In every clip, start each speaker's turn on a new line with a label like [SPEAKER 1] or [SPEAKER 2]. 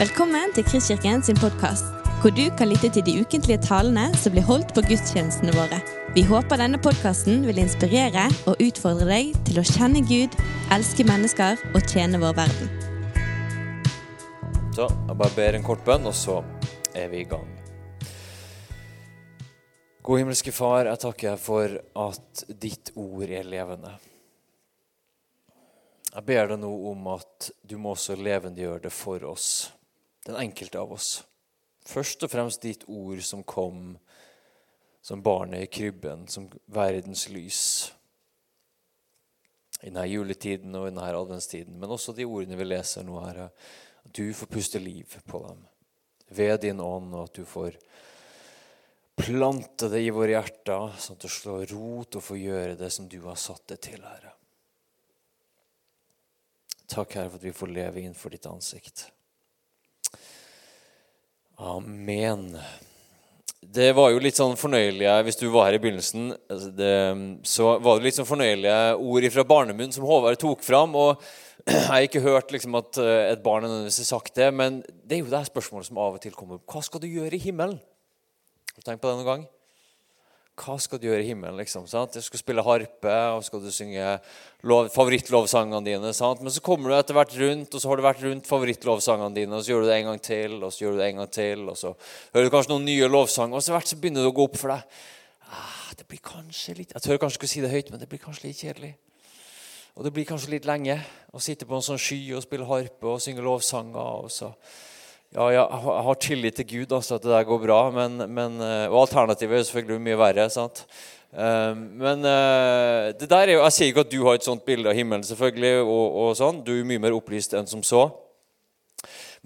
[SPEAKER 1] Velkommen til Kristkirken sin podkast, hvor du kan lytte til de ukentlige talene som blir holdt på gudstjenestene våre. Vi håper denne podkasten vil inspirere og utfordre deg til å kjenne Gud, elske mennesker og tjene vår verden.
[SPEAKER 2] Så jeg bare ber en kort bønn, og så er vi i gang. God himmelske Far, jeg takker for at ditt ord er levende. Jeg ber deg nå om at du må også levendegjøre det for oss den enkelte av oss. Først og fremst ditt ord som kom som barnet i krybben, som verdens lys. I denne juletiden og i denne adventstiden, men også de ordene vi leser nå, Herre. At du får puste liv på dem ved din ånd, og at du får plante det i våre hjerter, sånn at det slår rot og får gjøre det som du har satt det til, Herre. Takk, Herre, for at vi får leve innenfor ditt ansikt. Amen. Det var jo litt sånn fornøyelige Hvis du var her i begynnelsen, altså det, så var det litt sånn fornøyelige ord fra barnemunn som Håvard tok fram. og Jeg har ikke hørt liksom, at eh, et barn har sagt det, men det er jo det spørsmålet som av og til kommer opp. Hva skal du gjøre i himmelen? Har du tenkt på det noen gang? Hva skal du gjøre i himmelen? liksom, sant? Du skal spille harpe, og skal du synge lov, favorittlovsangene dine. sant? Men så kommer du etter hvert rundt, og så har du vært rundt favorittlovsangene dine, og så gjør du det en gang til, og så gjør du det en gang til, og så hører du kanskje noen nye lovsanger, og så hvert så begynner det å gå opp for deg. Ah, det blir kanskje litt Jeg tør kanskje ikke si det høyt, men det blir kanskje litt kjedelig. Og det blir kanskje litt lenge å sitte på en sånn sky og spille harpe og synge lovsanger. og så ja, jeg har tillit til Gud, altså at det der går bra. Men, men, eh, og alternativet er selvfølgelig mye verre. sant? Eh, men eh, det der er jo, Jeg sier ikke at du har et sånt bilde av himmelen, selvfølgelig, og, og sånn. Du er mye mer opplyst enn som så.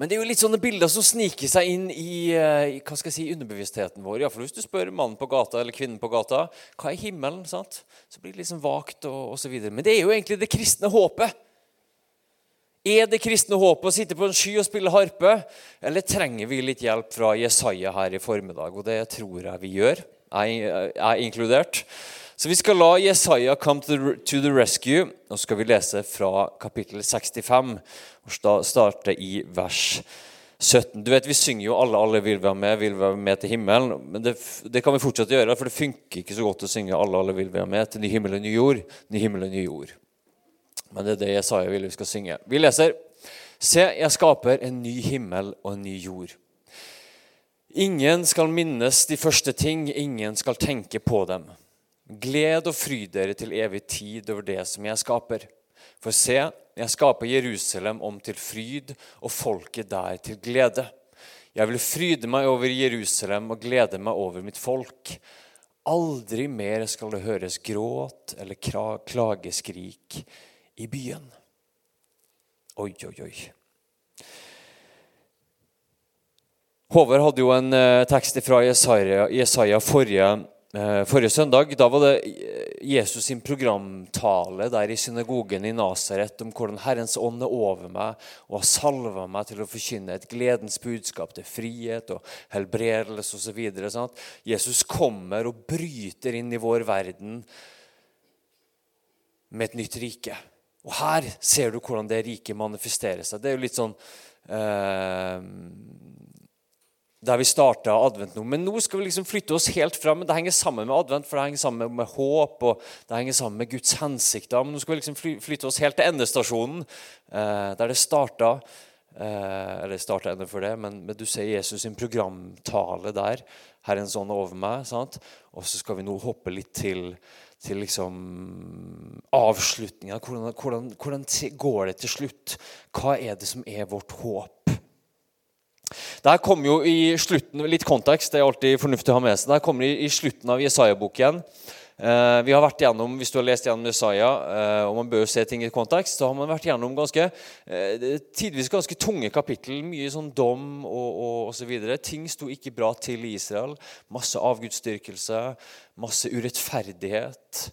[SPEAKER 2] Men det er jo litt sånne bilder som sniker seg inn i, i hva skal jeg si, underbevisstheten vår. Iallfall hvis du spør mannen på gata eller kvinnen på gata hva er himmelen, sant? så blir det sånn vagt og så videre. Men det er jo egentlig det kristne håpet. Er det kristne håpet å sitte på en sky og spille harpe, eller trenger vi litt hjelp fra Jesaja her i formiddag? Og det tror jeg vi gjør, jeg er inkludert. Så vi skal la Jesaja come to the rescue. Nå skal vi lese fra kapittel 65 og starte i vers 17. Du vet, Vi synger jo 'Alle, alle vil være med, vil være med til himmelen'. Men det, det kan vi fortsette gjøre, for det funker ikke så godt å synge 'Alle, alle vil være med' til ny himmel og ny jord. Ny himmel og ny jord. Men det er det Jesaja vil vi skal synge. Vi leser Se, jeg skaper en ny himmel og en ny jord. Ingen skal minnes de første ting, ingen skal tenke på dem. Gled og fryd dere til evig tid over det som jeg skaper. For se, jeg skaper Jerusalem om til fryd og folket der til glede. Jeg vil fryde meg over Jerusalem og glede meg over mitt folk. Aldri mer skal det høres gråt eller klageskrik i byen. Oi, oi, oi. Håvard hadde jo en uh, tekst fra Jesaja, Jesaja forrige, uh, forrige, søndag. Da var det eh, Jesus sin programtale der i synagogen i Nasaret om hvordan Herrens ånd er over meg og har salva meg til å forkynne et gledens budskap til frihet og helbredelse osv. Jesus kommer og bryter inn i vår verden med et nytt rike. Og her ser du hvordan det rike manifesterer seg. Det er jo litt sånn eh, Der vi starta advent nå. Men nå skal vi liksom flytte oss helt fram. Det henger sammen med advent, for det henger sammen med håp og det henger sammen med Guds hensikter. Men nå skal vi liksom flytte oss helt til endestasjonen, eh, der det starta. Eh, eller starta enda før det, men, men, du ser Jesus sin programtale der. Herrens ånd over meg. sant? Og så skal vi nå hoppe litt til til liksom avslutninga. Hvordan, hvordan, hvordan, går det til slutt? Hva er det som er vårt håp? Der kommer jo i slutten, Litt kontekst det er alltid fornuftig å ha med seg. Der kommer i, i slutten av Jesaja-boken vi har vært gjennom, Hvis du har lest gjennom Jesaja, eh, og man bør se ting i kontekst, så har man vært gjennom ganske, eh, tidvis ganske tunge kapittel. Mye sånn dom og, og osv. Ting sto ikke bra til i Israel. Masse avgudsdyrkelse, masse urettferdighet.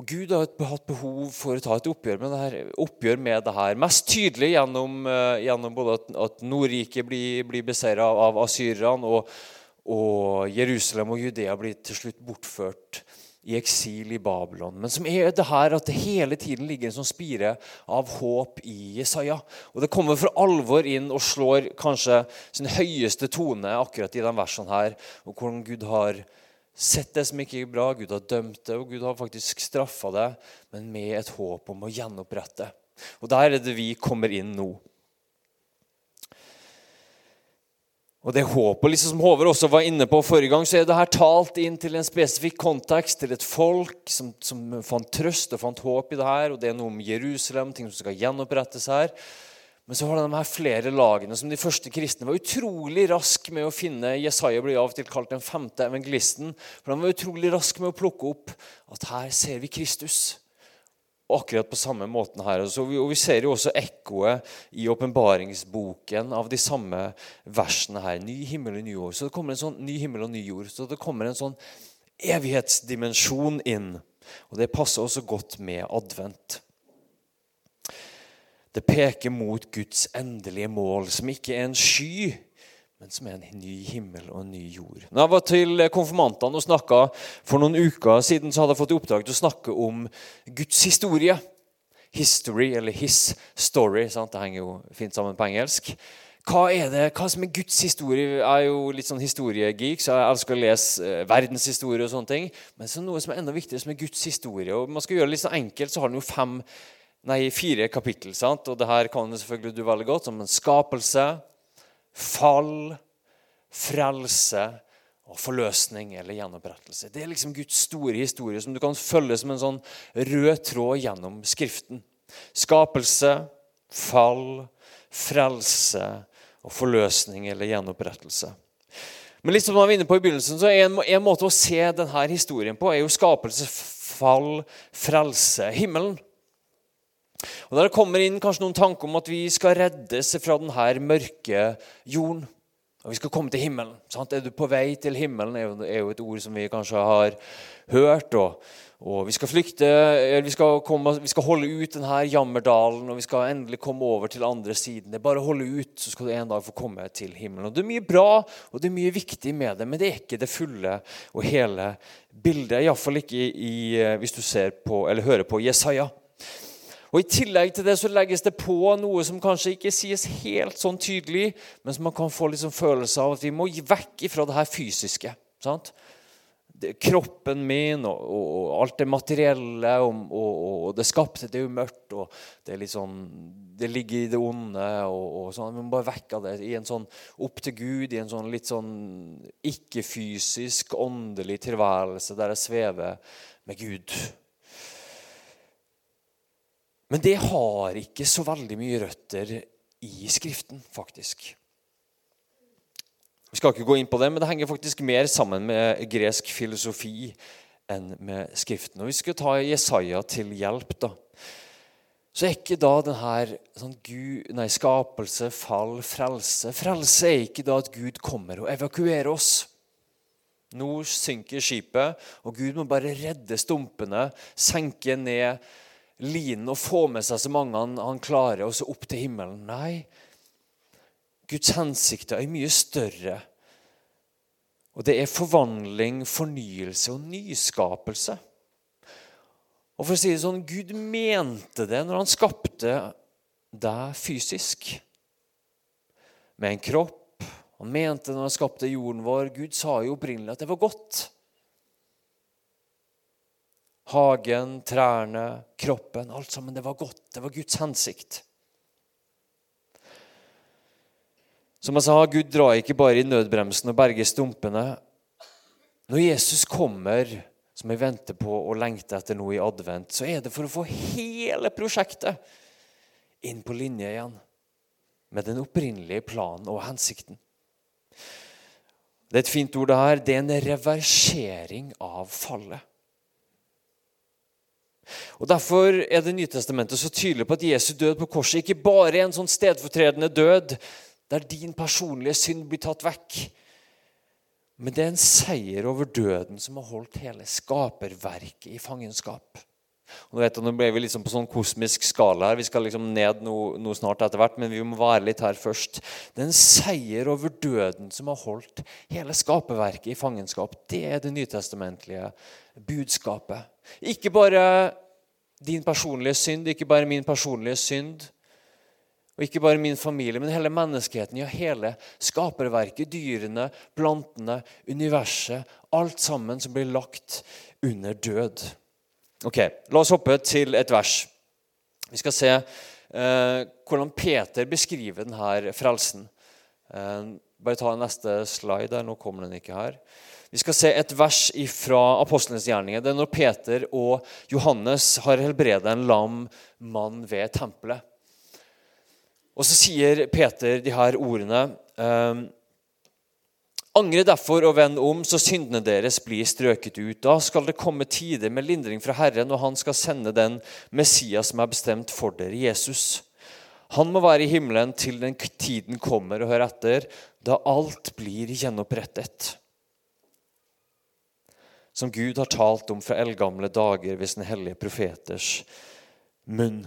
[SPEAKER 2] Og Gud har hatt behov for å ta et oppgjør med det her. Oppgjør med det her. Mest tydelig gjennom, gjennom både at, at Nordriket blir, blir beseira av asyrerne, og, og Jerusalem og Judea blir til slutt bortført i eksil i Babylon, men som er det her at det hele tiden ligger en sånn spire av håp i Jesaja. Og Det kommer for alvor inn og slår kanskje sin høyeste tone akkurat i de versene her, og hvordan Gud har sett det som ikke gikk bra, Gud har dømt det, og Gud har faktisk straffa det, men med et håp om å gjenopprette. Og Der er det vi kommer inn nå. Og det håpet, liksom som Håvard også var inne på forrige gang, så er det her talt inn til en spesifikk kontekst, til et folk som, som fant trøst og fant håp i det her. Og det er noe om Jerusalem, ting som skal gjenopprettes her. Men så har de her flere lagene som de første kristne var utrolig raske med å finne. Jesaja blir av og til kalt den femte evangelisten. For de var utrolig raske med å plukke opp at her ser vi Kristus akkurat på samme måten her. Og vi, ser jo også ekkoet i åpenbaringsboken av de samme versene her. Ny himmel og ny jord. Så det kommer en sånn ny himmel og ny jord. Så det kommer en sånn evighetsdimensjon inn. Og det passer også godt med advent. Det peker mot Guds endelige mål, som ikke er en sky, men som er en ny himmel og en ny jord. Når jeg var til konfirmantene og snakka for noen uker siden, så hadde jeg fått i oppdrag til å snakke om Guds historie. History, eller his story. Sant? Det henger jo fint sammen på engelsk. Hva er det, hva som er Guds historie? Jeg er jo litt sånn historiegeek, så jeg elsker å lese eh, verdenshistorie og sånne ting. Men så noe som er enda viktigere, som er Guds historie. Og man skal gjøre det litt sånn enkelt, så har den jo fem, nei, fire kapittel. sant? Og det her kan selvfølgelig du veldig godt, som en skapelse fall, frelse og forløsning eller gjenopprettelse. Det er liksom Guds store historie som du kan følge som en sånn rød tråd gjennom Skriften. Skapelse, fall, frelse og forløsning eller gjenopprettelse. Men litt som man var inne på i begynnelsen, så er en, en måte å se denne historien på er jo skapelse, fall, frelse, himmelen. Og Der kommer inn kanskje noen tanker om at vi skal reddes fra denne mørke jorden. Og vi skal komme til himmelen. Sant? Er du på vei til himmelen, er jo et ord som vi kanskje har hørt. Og, og vi skal flykte, vi skal, komme, vi skal, holde ut denne jammerdalen, og vi skal endelig komme over til andre siden. Det er bare å holde ut, så skal du en dag få komme til himmelen. Og Det er mye bra og det er mye viktig med det, men det er ikke det fulle og hele bildet. Iallfall ikke i, hvis du ser på, eller hører på Jesaja. Og I tillegg til det så legges det på noe som kanskje ikke sies helt sånn tydelig, men som man kan få liksom følelse av at vi må vekk fra det her fysiske. sant? Kroppen min og, og, og, alt det materielle og, og, det skapte, det er jo mørkt. og Det sånn, det ligger i det onde. og, sånn, Vi må bare vekke det i en sånn opp til Gud, i en sånn litt sånn ikke-fysisk, åndelig tilværelse der jeg svever med Gud. Men det har ikke så veldig mye røtter i Skriften, faktisk. Vi skal ikke gå inn på det, men det henger faktisk mer sammen med gresk filosofi enn med Skriften. Og Vi skal ta Jesaja til hjelp. da. Så er ikke da denne sånn Gud, nei, skapelse, fall, frelse Frelse er ikke da at Gud kommer og evakuerer oss. Nå synker skipet, og Gud må bare redde stumpene, senke ned linen og få med seg så mange han, han klarer, og så opp til himmelen. Nei, Guds hensikter er mye større. Og det er forvandling, fornyelse og nyskapelse. Og for å si det sånn, Gud mente det når han skapte deg fysisk. Med en kropp. Han mente det når han skapte jorden vår. Gud sa jo opprinnelig at det var godt. Hagen, trærne, kroppen. Alt sammen. Det var godt. Det var Guds hensikt. Som jeg sa, Gud drar ikke bare i nødbremsen og berger stumpene. Når Jesus kommer, som vi venter på og lengter etter nå i advent, så er det for å få hele prosjektet inn på linje igjen med den opprinnelige planen og hensikten. Det er et fint ord, det her. Det er en reversering av fallet. Og Derfor er Det Nytestamentet så tydelig på at Jesu død på korset ikke bare er en sånn stedfortredende død der din personlige synd blir tatt vekk. Men det er en seier over døden som har holdt hele skaperverket i fangenskap. Og vet, nå ble vi liksom på sånn kosmisk skala her. Vi skal liksom ned noe, noe snart etter hvert, men vi må være litt her først. Den seier over døden som har holdt hele skaperverket i fangenskap, det er det nytestamentlige budskapet. Ikke bare din personlige synd, ikke bare min personlige synd, og ikke bare min familie, men hele menneskeheten, ja, hele skaperverket, dyrene, plantene, universet. Alt sammen som blir lagt under død. Ok, La oss hoppe til et vers. Vi skal se eh, hvordan Peter beskriver denne frelsen. Eh, bare ta neste slide. her, Nå kommer den ikke her. Vi skal se et vers fra apostlenes gjerninger. Det er når Peter og Johannes har helbredet en lam mann ved tempelet. Og så sier Peter de her ordene eh, Angre derfor og vend om, så syndene deres blir strøket ut. Da skal det komme tider med lindring fra Herren, og han skal sende den Messias som er bestemt for dere, Jesus. Han må være i himmelen til den tiden kommer, og hør etter, da alt blir gjenopprettet. Som Gud har talt om fra eldgamle dager ved sine hellige profeters munn.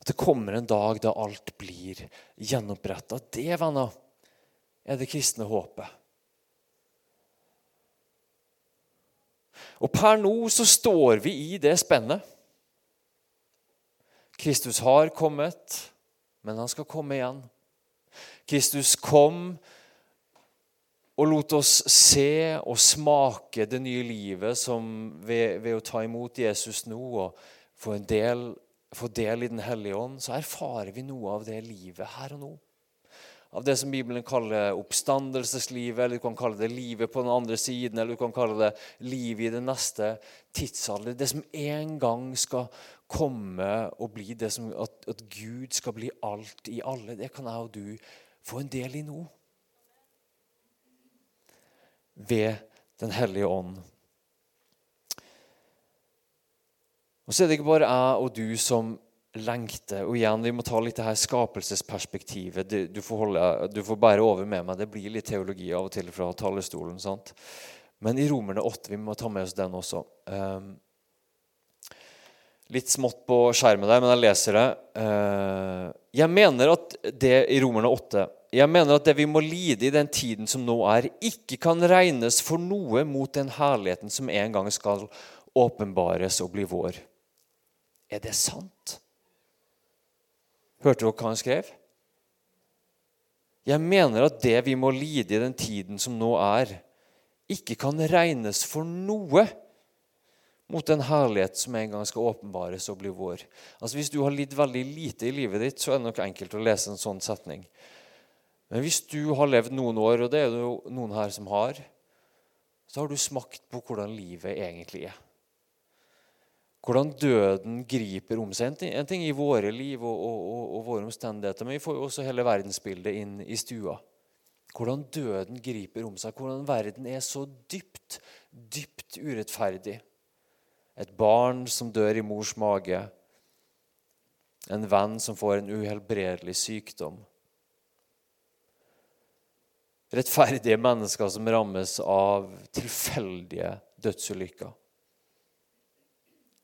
[SPEAKER 2] At det kommer en dag da alt blir gjenoppretta. Det, venner, er det kristne håpet. Og per nå så står vi i det spennet. Kristus har kommet, men han skal komme igjen. Kristus kom og lot oss se og smake det nye livet ved, ved å ta imot Jesus nå og få, del, få del i Den hellige ånd, så erfarer vi noe av det livet her og nå av det som Bibelen kaller oppstandelseslivet, eller du kan kalle det livet på den andre siden, eller du kan kalle det livet i den neste tidsalder. Det som en gang skal komme og bli det som at, at Gud skal bli alt i alle, det kan jeg og du få en del i nå. Ved Den hellige ånd. Og så er det ikke bare jeg og du som lengte. Og igjen, vi må ta litt det her skapelsesperspektivet. Du, du, får holde, du får bære over med meg. Det blir litt teologi av og til fra talerstolen. sant? Men i Romerne 8 vi må ta med oss den også. Um, litt smått på skjermen der, men jeg leser det. Uh, jeg mener at det i Romerne 8 jeg mener at det vi må lide i den tiden som nå er, ikke kan regnes for noe mot den herligheten som en gang skal åpenbares og bli vår. Er det sant? Hørte dere hva han skrev? Jeg mener at det vi må lide i den tiden som nå er, ikke kan regnes for noe mot den herlighet som en gang skal åpenbares og bli vår. Altså Hvis du har lidd veldig lite i livet ditt, så er det nok enkelt å lese en sånn setning. Men hvis du har levd noen år, og det er det jo noen her som har, så har du smakt på hvordan livet egentlig er hvordan døden griper om seg. En ting, i våre liv og, og, og, og, våre omstendigheter, men vi får jo også hele verdensbildet inn i stua. Hvordan døden griper om seg, hvordan verden er så dypt, dypt urettferdig. Et barn som dør i mors mage. En venn som får en uhelbredelig sykdom. Rettferdige mennesker som rammes av tilfeldige dødsulykker.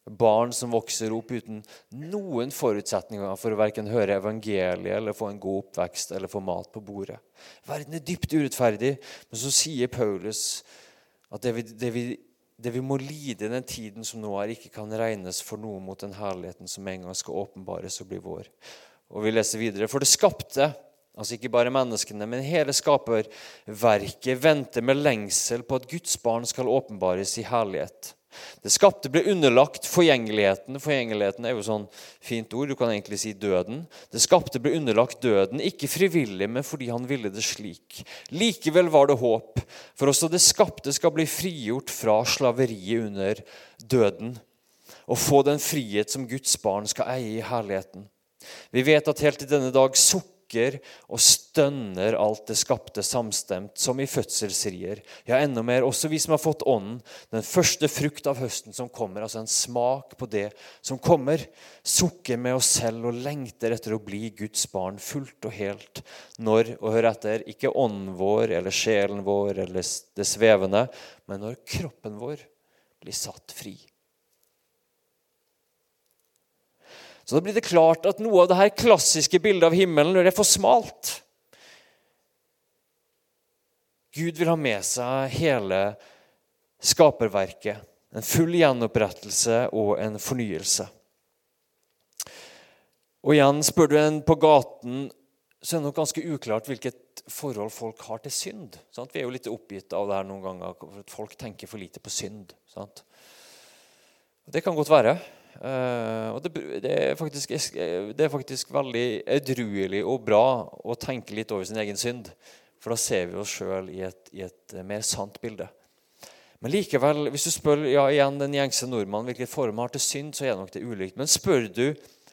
[SPEAKER 2] Barn som vokser opp uten noen forutsetninger for å verken høre evangeliet eller få en god oppvekst eller få mat på bordet. Verden er dypt urettferdig, men så sier Paulus at det vi, det vi, det vi må lide i den tiden som nå er, ikke kan regnes for noe mot den herligheten som en gang skal åpenbares og bli vår. Og vi leser videre. For det skapte, altså ikke bare menneskene, men hele skaperverket venter med lengsel på at Guds barn skal åpenbares i herlighet. Det skapte ble underlagt forgjengeligheten. Forgjengeligheten er jo sånn fint ord. Du kan egentlig si døden. Det skapte ble underlagt døden, ikke frivillig, men fordi han ville det slik. Likevel var det håp, for også det skapte skal bli frigjort fra slaveriet under døden og få den frihet som Guds barn skal eie i herligheten. Vi vet at helt til denne dag sukker sukker og stønner alt det skapte samstemt, som i fødselsrier. Ja, enda mer, også vi som har fått Ånden, den første frukt av høsten som kommer, altså en smak på det som kommer, sukker med oss selv og lengter etter å bli Guds barn fullt og helt. Når, og hør etter, ikke ånden vår eller sjelen vår eller det svevende, men når kroppen vår blir satt fri. Så blir det klart at noe av det her klassiske bildet av himmelen det er for smalt. Gud vil ha med seg hele skaperverket. En full gjenopprettelse og en fornyelse. Og igjen, spør du en på gaten, så er det nok ganske uklart hvilket forhold folk har til synd. Sant? Vi er jo litt oppgitt av det her noen ganger, at folk tenker for lite på synd. Sant? Det kan godt være. Uh, og det, det, er faktisk, det, er faktisk, veldig edruelig og bra å tenke litt over sin egen synd. For da ser vi oss sjøl i, i, et mer sant bilde. Men likevel, hvis du spør ja, igjen den gjengse nordmannen hvilket forhold de har til synd, så er nok det ulikt. Men spør du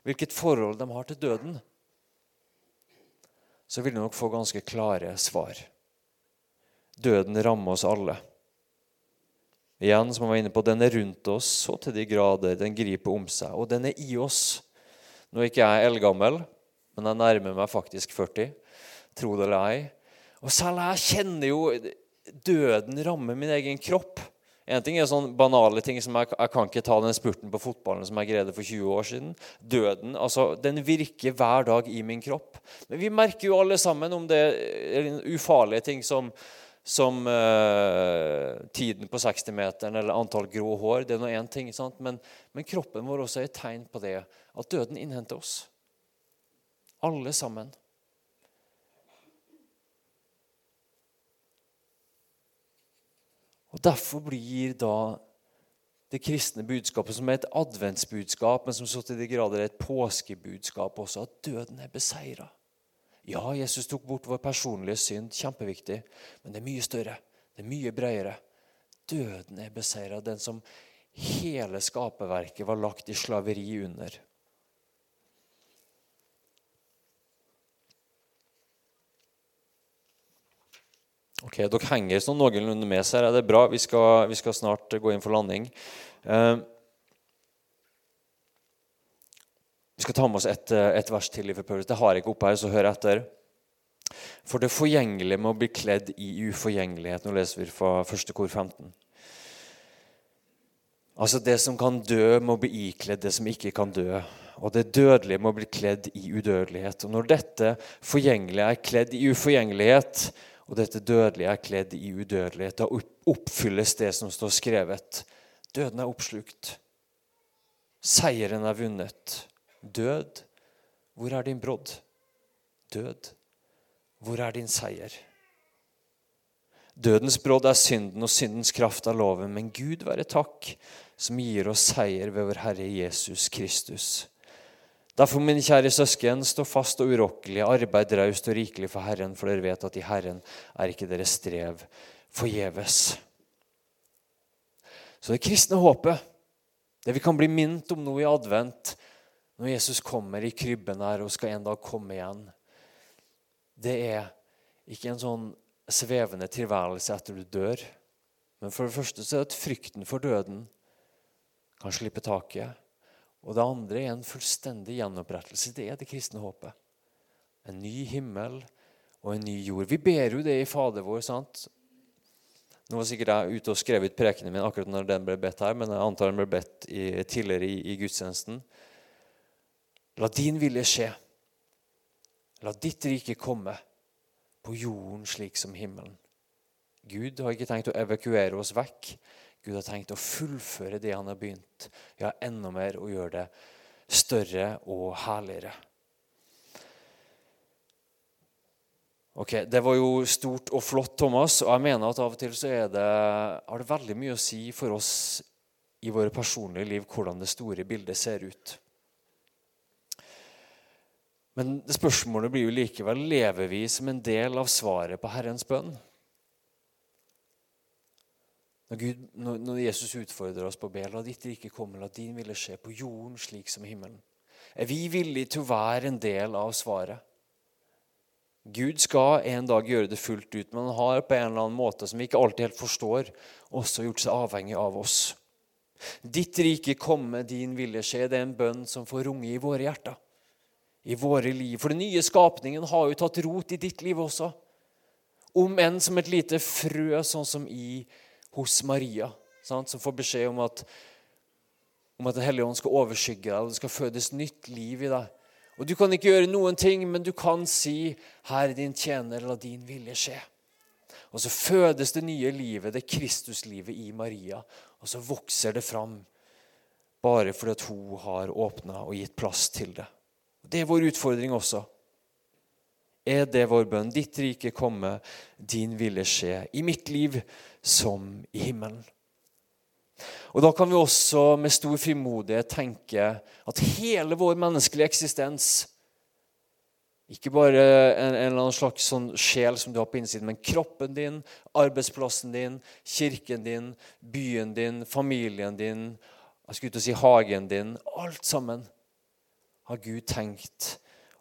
[SPEAKER 2] hvilket forhold de har til døden, så vil du nok få ganske klare svar. Døden rammer oss alle. Igjen, som han var inne på, Den er rundt oss så til de grader. Den griper om seg, og den er i oss. Nå er ikke jeg eldgammel, men jeg nærmer meg faktisk 40. Tro det eller ei. Og selv jeg kjenner jo døden rammer min egen kropp. En ting er sånn banale ting som jeg, jeg kan ikke ta den spurten på fotballen som jeg greide for 20 år siden. Døden altså, den virker hver dag i min kropp. Men vi merker jo alle sammen om det er ufarlige ting som som eh, tiden på 60-meteren eller antall grå hår. Det er nå én ting. Men, men, kroppen vår også er et tegn på det. At døden innhenter oss. Alle sammen. Og Derfor blir da det kristne budskapet, som er et adventsbudskap, men som så til de grader er et påskebudskap også, at døden er beseira. Ja, Jesus tok bort vår personlige synd. Kjempeviktig. Men det er mye større. Det er mye bredere. Døden er beseira. Den som hele skaperverket var lagt i slaveri under. Ok, Dere henger sånn noenlunde med seg. Det er bra. Vi skal, vi skal snart gå inn for landing. Uh, Vi skal ta med oss et, eh, et vers til i Det har jeg ikke oppe her, så hør etter. For det forgjengelige må bli kledd i uforgjengelighet. Nå leser vi fra første kor 15. Altså Det som kan dø, må bli ikledd det som ikke kan dø. Og det dødelige må bli kledd i udødelighet. Og Når dette forgjengelige er kledd i uforgjengelighet, og dette dødelige er kledd i udødelighet, da oppfylles det som står skrevet. Døden er oppslukt. Seieren er vunnet. Død, hvor er din brodd? Død, hvor er din seier? Dødens brodd er synden og syndens kraft er loven, men Gud være takk, som gir oss seier ved vår Herre Jesus Kristus. Derfor, mine kjære søsken, stå fast og urokkelig, arbeid raust og rikelig for Herren, for dere vet at i Herren er ikke deres strev forgjeves. Så det kristne håpet, det vi kan bli minnet om nå i advent, når Jesus kommer i krybben her og skal en dag komme igjen, det er ikke en sånn svevende tilværelse etter du dør. Men for det første så er det at frykten for døden kan slippe taket. Og det andre er en fullstendig gjenopprettelse. Det er det kristne håpet. En ny himmel og en ny jord. Vi ber jo det i Fader vår. sant? Nå var sikkert jeg ute og skrev ut prekenen min akkurat når den ble bedt her, men jeg antar den ble bedt i, tidligere i, i gudstjenesten. La din vilje skje. La ditt rike komme på jorden slik som himmelen. Gud har ikke tenkt å evakuere oss vekk. Gud har tenkt å fullføre det han har begynt. Ja, enda mer å gjøre det større og herligere. Ok, Det var jo stort og flott, Thomas. Og jeg mener at av og til så det, har det veldig mye å si for oss i våre personlige liv hvordan det store bildet ser ut. Men spørsmålet blir jo likevel lever vi som en del av svaret på Herrens bønn. Når, Gud, når Jesus utfordrer oss på å be la ditt rike komme, la din ville skje på jorden slik som i himmelen. Er vi villige til å være en del av svaret? Gud skal en dag gjøre det fullt ut, men han har på en eller annen måte som vi ikke alltid helt forstår, også gjort seg avhengig av oss. Ditt rike komme, din vilje skje. Det er en bønn som får runge i våre hjerter i våre liv. For den nye skapningen har jo tatt rot i ditt liv også. Om enn som et lite frø, sånn som i hos Maria, sant? som får beskjed om at om at Den hellige ånd skal overskygge deg, og det skal fødes nytt liv i deg. Og Du kan ikke gjøre noen ting, men du kan si, 'Herre, din tjener, la din vilje skje'. Og så fødes det nye livet, det Kristuslivet i Maria. Og så vokser det fram bare fordi at hun har åpna og gitt plass til det. Det er vår utfordring også. Er det vår bønn? Ditt rike komme, din vilje skje. I mitt liv som i himmelen. Og Da kan vi også med stor frimodighet tenke at hele vår menneskelige eksistens ikke bare en, en eller annen slags sånn sjel som du har på innsiden, men kroppen din, arbeidsplassen din, kirken din, byen din, familien din, jeg skulle ut og si hagen din Alt sammen har Gud tenkt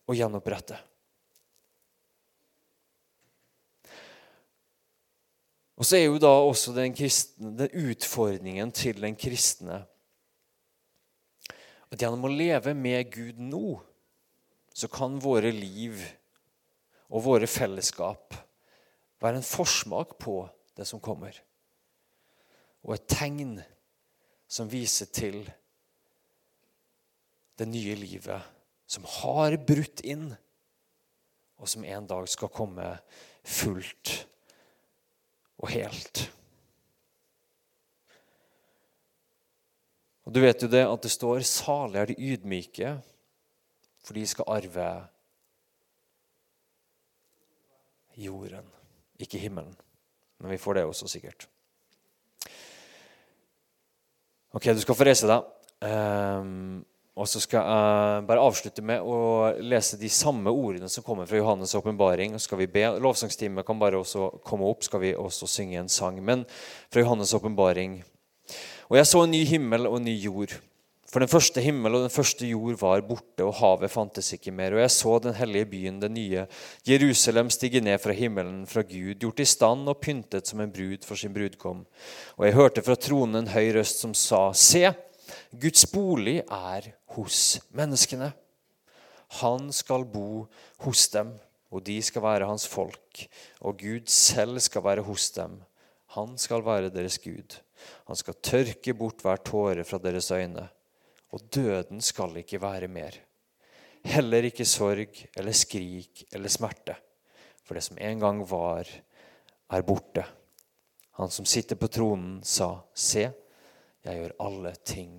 [SPEAKER 2] å gjenopprette. Og så er jo da også den, kristne, den utfordringen til den kristne at gjennom å leve med Gud nå, så kan våre liv og våre fellesskap være en forsmak på det som kommer. Og et tegn som viser til det nye livet som har brutt inn, og som en dag skal komme fullt og helt. Og Du vet jo det at det står 'salig er de ydmyke', for de skal arve jorden, ikke himmelen. Men vi får det også sikkert. Ok, du skal få reise deg. Um, og så skal jeg bare avslutte med å lese de samme ordene som kommer fra Johannes' åpenbaring. Skal vi be Lovsangstimen kan bare også komme opp, skal vi også synge en sang. Men fra Johannes' åpenbaring. Og jeg så en ny himmel og en ny jord. For den første himmel og den første jord var borte, og havet fantes ikke mer. Og jeg så den hellige byen, den nye Jerusalem, stige ned fra himmelen, fra Gud, gjort i stand og pyntet som en brud for sin brudkom. Og jeg hørte fra tronen en høy røst som sa, Se! Guds bolig er hos menneskene. Han skal bo hos dem, og de skal være hans folk. Og Gud selv skal være hos dem. Han skal være deres Gud. Han skal tørke bort hver tåre fra deres øyne. Og døden skal ikke være mer. Heller ikke sorg eller skrik eller smerte. For det som en gang var, er borte. Han som sitter på tronen, sa, Se, jeg gjør alle ting